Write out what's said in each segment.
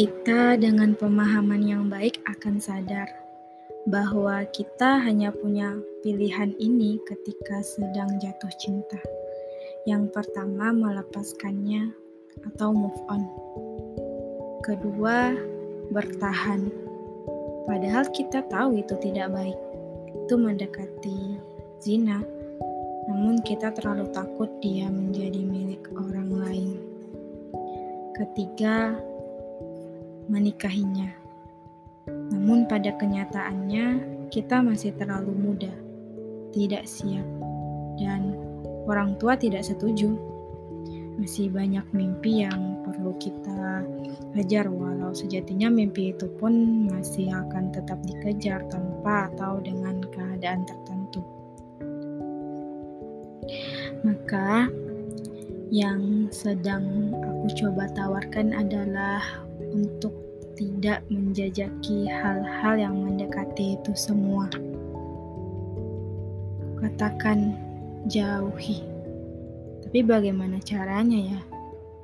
Kita dengan pemahaman yang baik akan sadar bahwa kita hanya punya pilihan ini ketika sedang jatuh cinta. Yang pertama, melepaskannya atau move on. Kedua, bertahan. Padahal kita tahu itu tidak baik. Itu mendekati zina. Namun kita terlalu takut dia menjadi milik orang lain. Ketiga, menikahinya. Namun pada kenyataannya kita masih terlalu muda, tidak siap, dan orang tua tidak setuju. Masih banyak mimpi yang perlu kita kejar walau sejatinya mimpi itu pun masih akan tetap dikejar tanpa atau dengan keadaan tertentu. Maka yang sedang aku coba tawarkan adalah untuk tidak menjajaki hal-hal yang mendekati itu semua. Katakan jauhi. Tapi bagaimana caranya ya?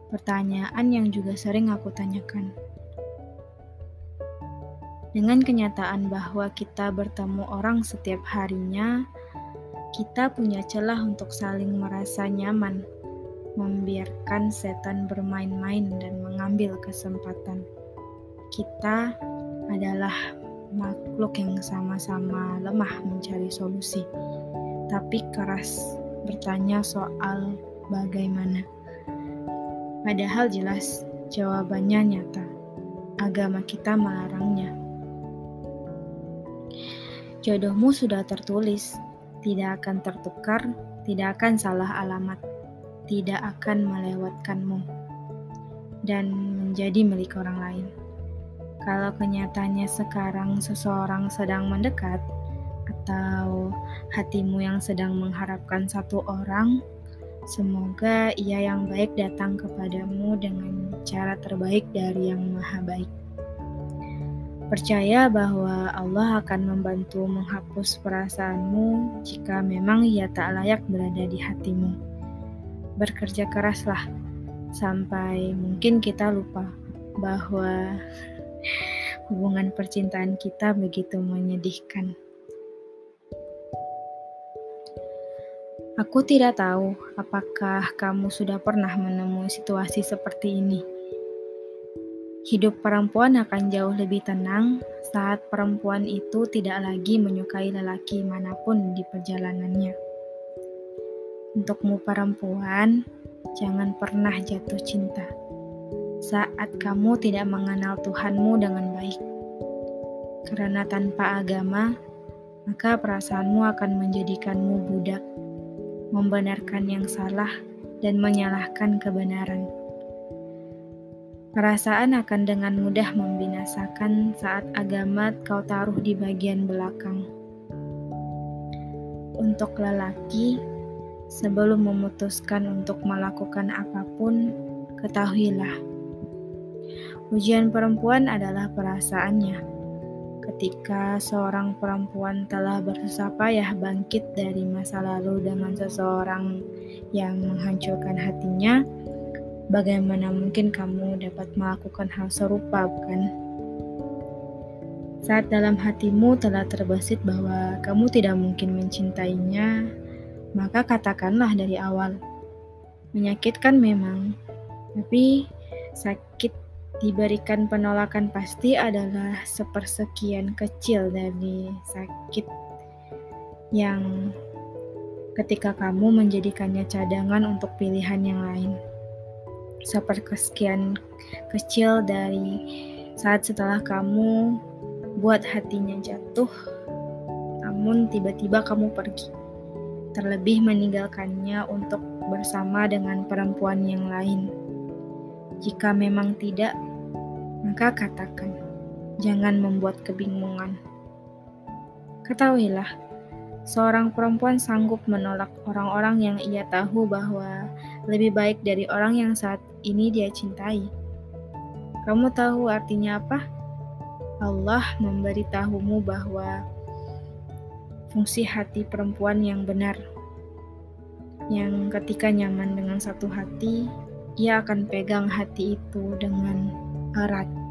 Pertanyaan yang juga sering aku tanyakan. Dengan kenyataan bahwa kita bertemu orang setiap harinya, kita punya celah untuk saling merasa nyaman membiarkan setan bermain-main dan mengambil kesempatan. Kita adalah makhluk yang sama-sama lemah mencari solusi, tapi keras bertanya soal bagaimana. Padahal jelas jawabannya nyata. Agama kita melarangnya. Jodohmu sudah tertulis, tidak akan tertukar, tidak akan salah alamat tidak akan melewatkanmu dan menjadi milik orang lain. Kalau kenyataannya sekarang seseorang sedang mendekat, atau hatimu yang sedang mengharapkan satu orang, semoga ia yang baik datang kepadamu dengan cara terbaik dari yang maha baik. Percaya bahwa Allah akan membantu menghapus perasaanmu jika memang ia tak layak berada di hatimu bekerja keraslah sampai mungkin kita lupa bahwa hubungan percintaan kita begitu menyedihkan. Aku tidak tahu apakah kamu sudah pernah menemui situasi seperti ini. Hidup perempuan akan jauh lebih tenang saat perempuan itu tidak lagi menyukai lelaki mana pun di perjalanannya. Untukmu perempuan, jangan pernah jatuh cinta saat kamu tidak mengenal Tuhanmu dengan baik. Karena tanpa agama, maka perasaanmu akan menjadikanmu budak, membenarkan yang salah dan menyalahkan kebenaran. Perasaan akan dengan mudah membinasakan saat agama kau taruh di bagian belakang. Untuk lelaki, Sebelum memutuskan untuk melakukan apa pun, ketahuilah, ujian perempuan adalah perasaannya. Ketika seorang perempuan telah bersusah payah bangkit dari masa lalu dengan seseorang yang menghancurkan hatinya, bagaimana mungkin kamu dapat melakukan hal serupa, bukan? Saat dalam hatimu telah terbesit bahwa kamu tidak mungkin mencintainya, maka katakanlah dari awal. Menyakitkan memang, tapi sakit diberikan penolakan pasti adalah sepersekian kecil dari sakit yang ketika kamu menjadikannya cadangan untuk pilihan yang lain. Sepersekian kecil dari saat setelah kamu buat hatinya jatuh, namun tiba-tiba kamu pergi terlebih meninggalkannya untuk bersama dengan perempuan yang lain. Jika memang tidak, maka katakan, jangan membuat kebingungan. Ketahuilah, seorang perempuan sanggup menolak orang-orang yang ia tahu bahwa lebih baik dari orang yang saat ini dia cintai. Kamu tahu artinya apa? Allah memberitahumu bahwa fungsi hati perempuan yang benar. Yang ketika nyaman dengan satu hati, ia akan pegang hati itu dengan erat.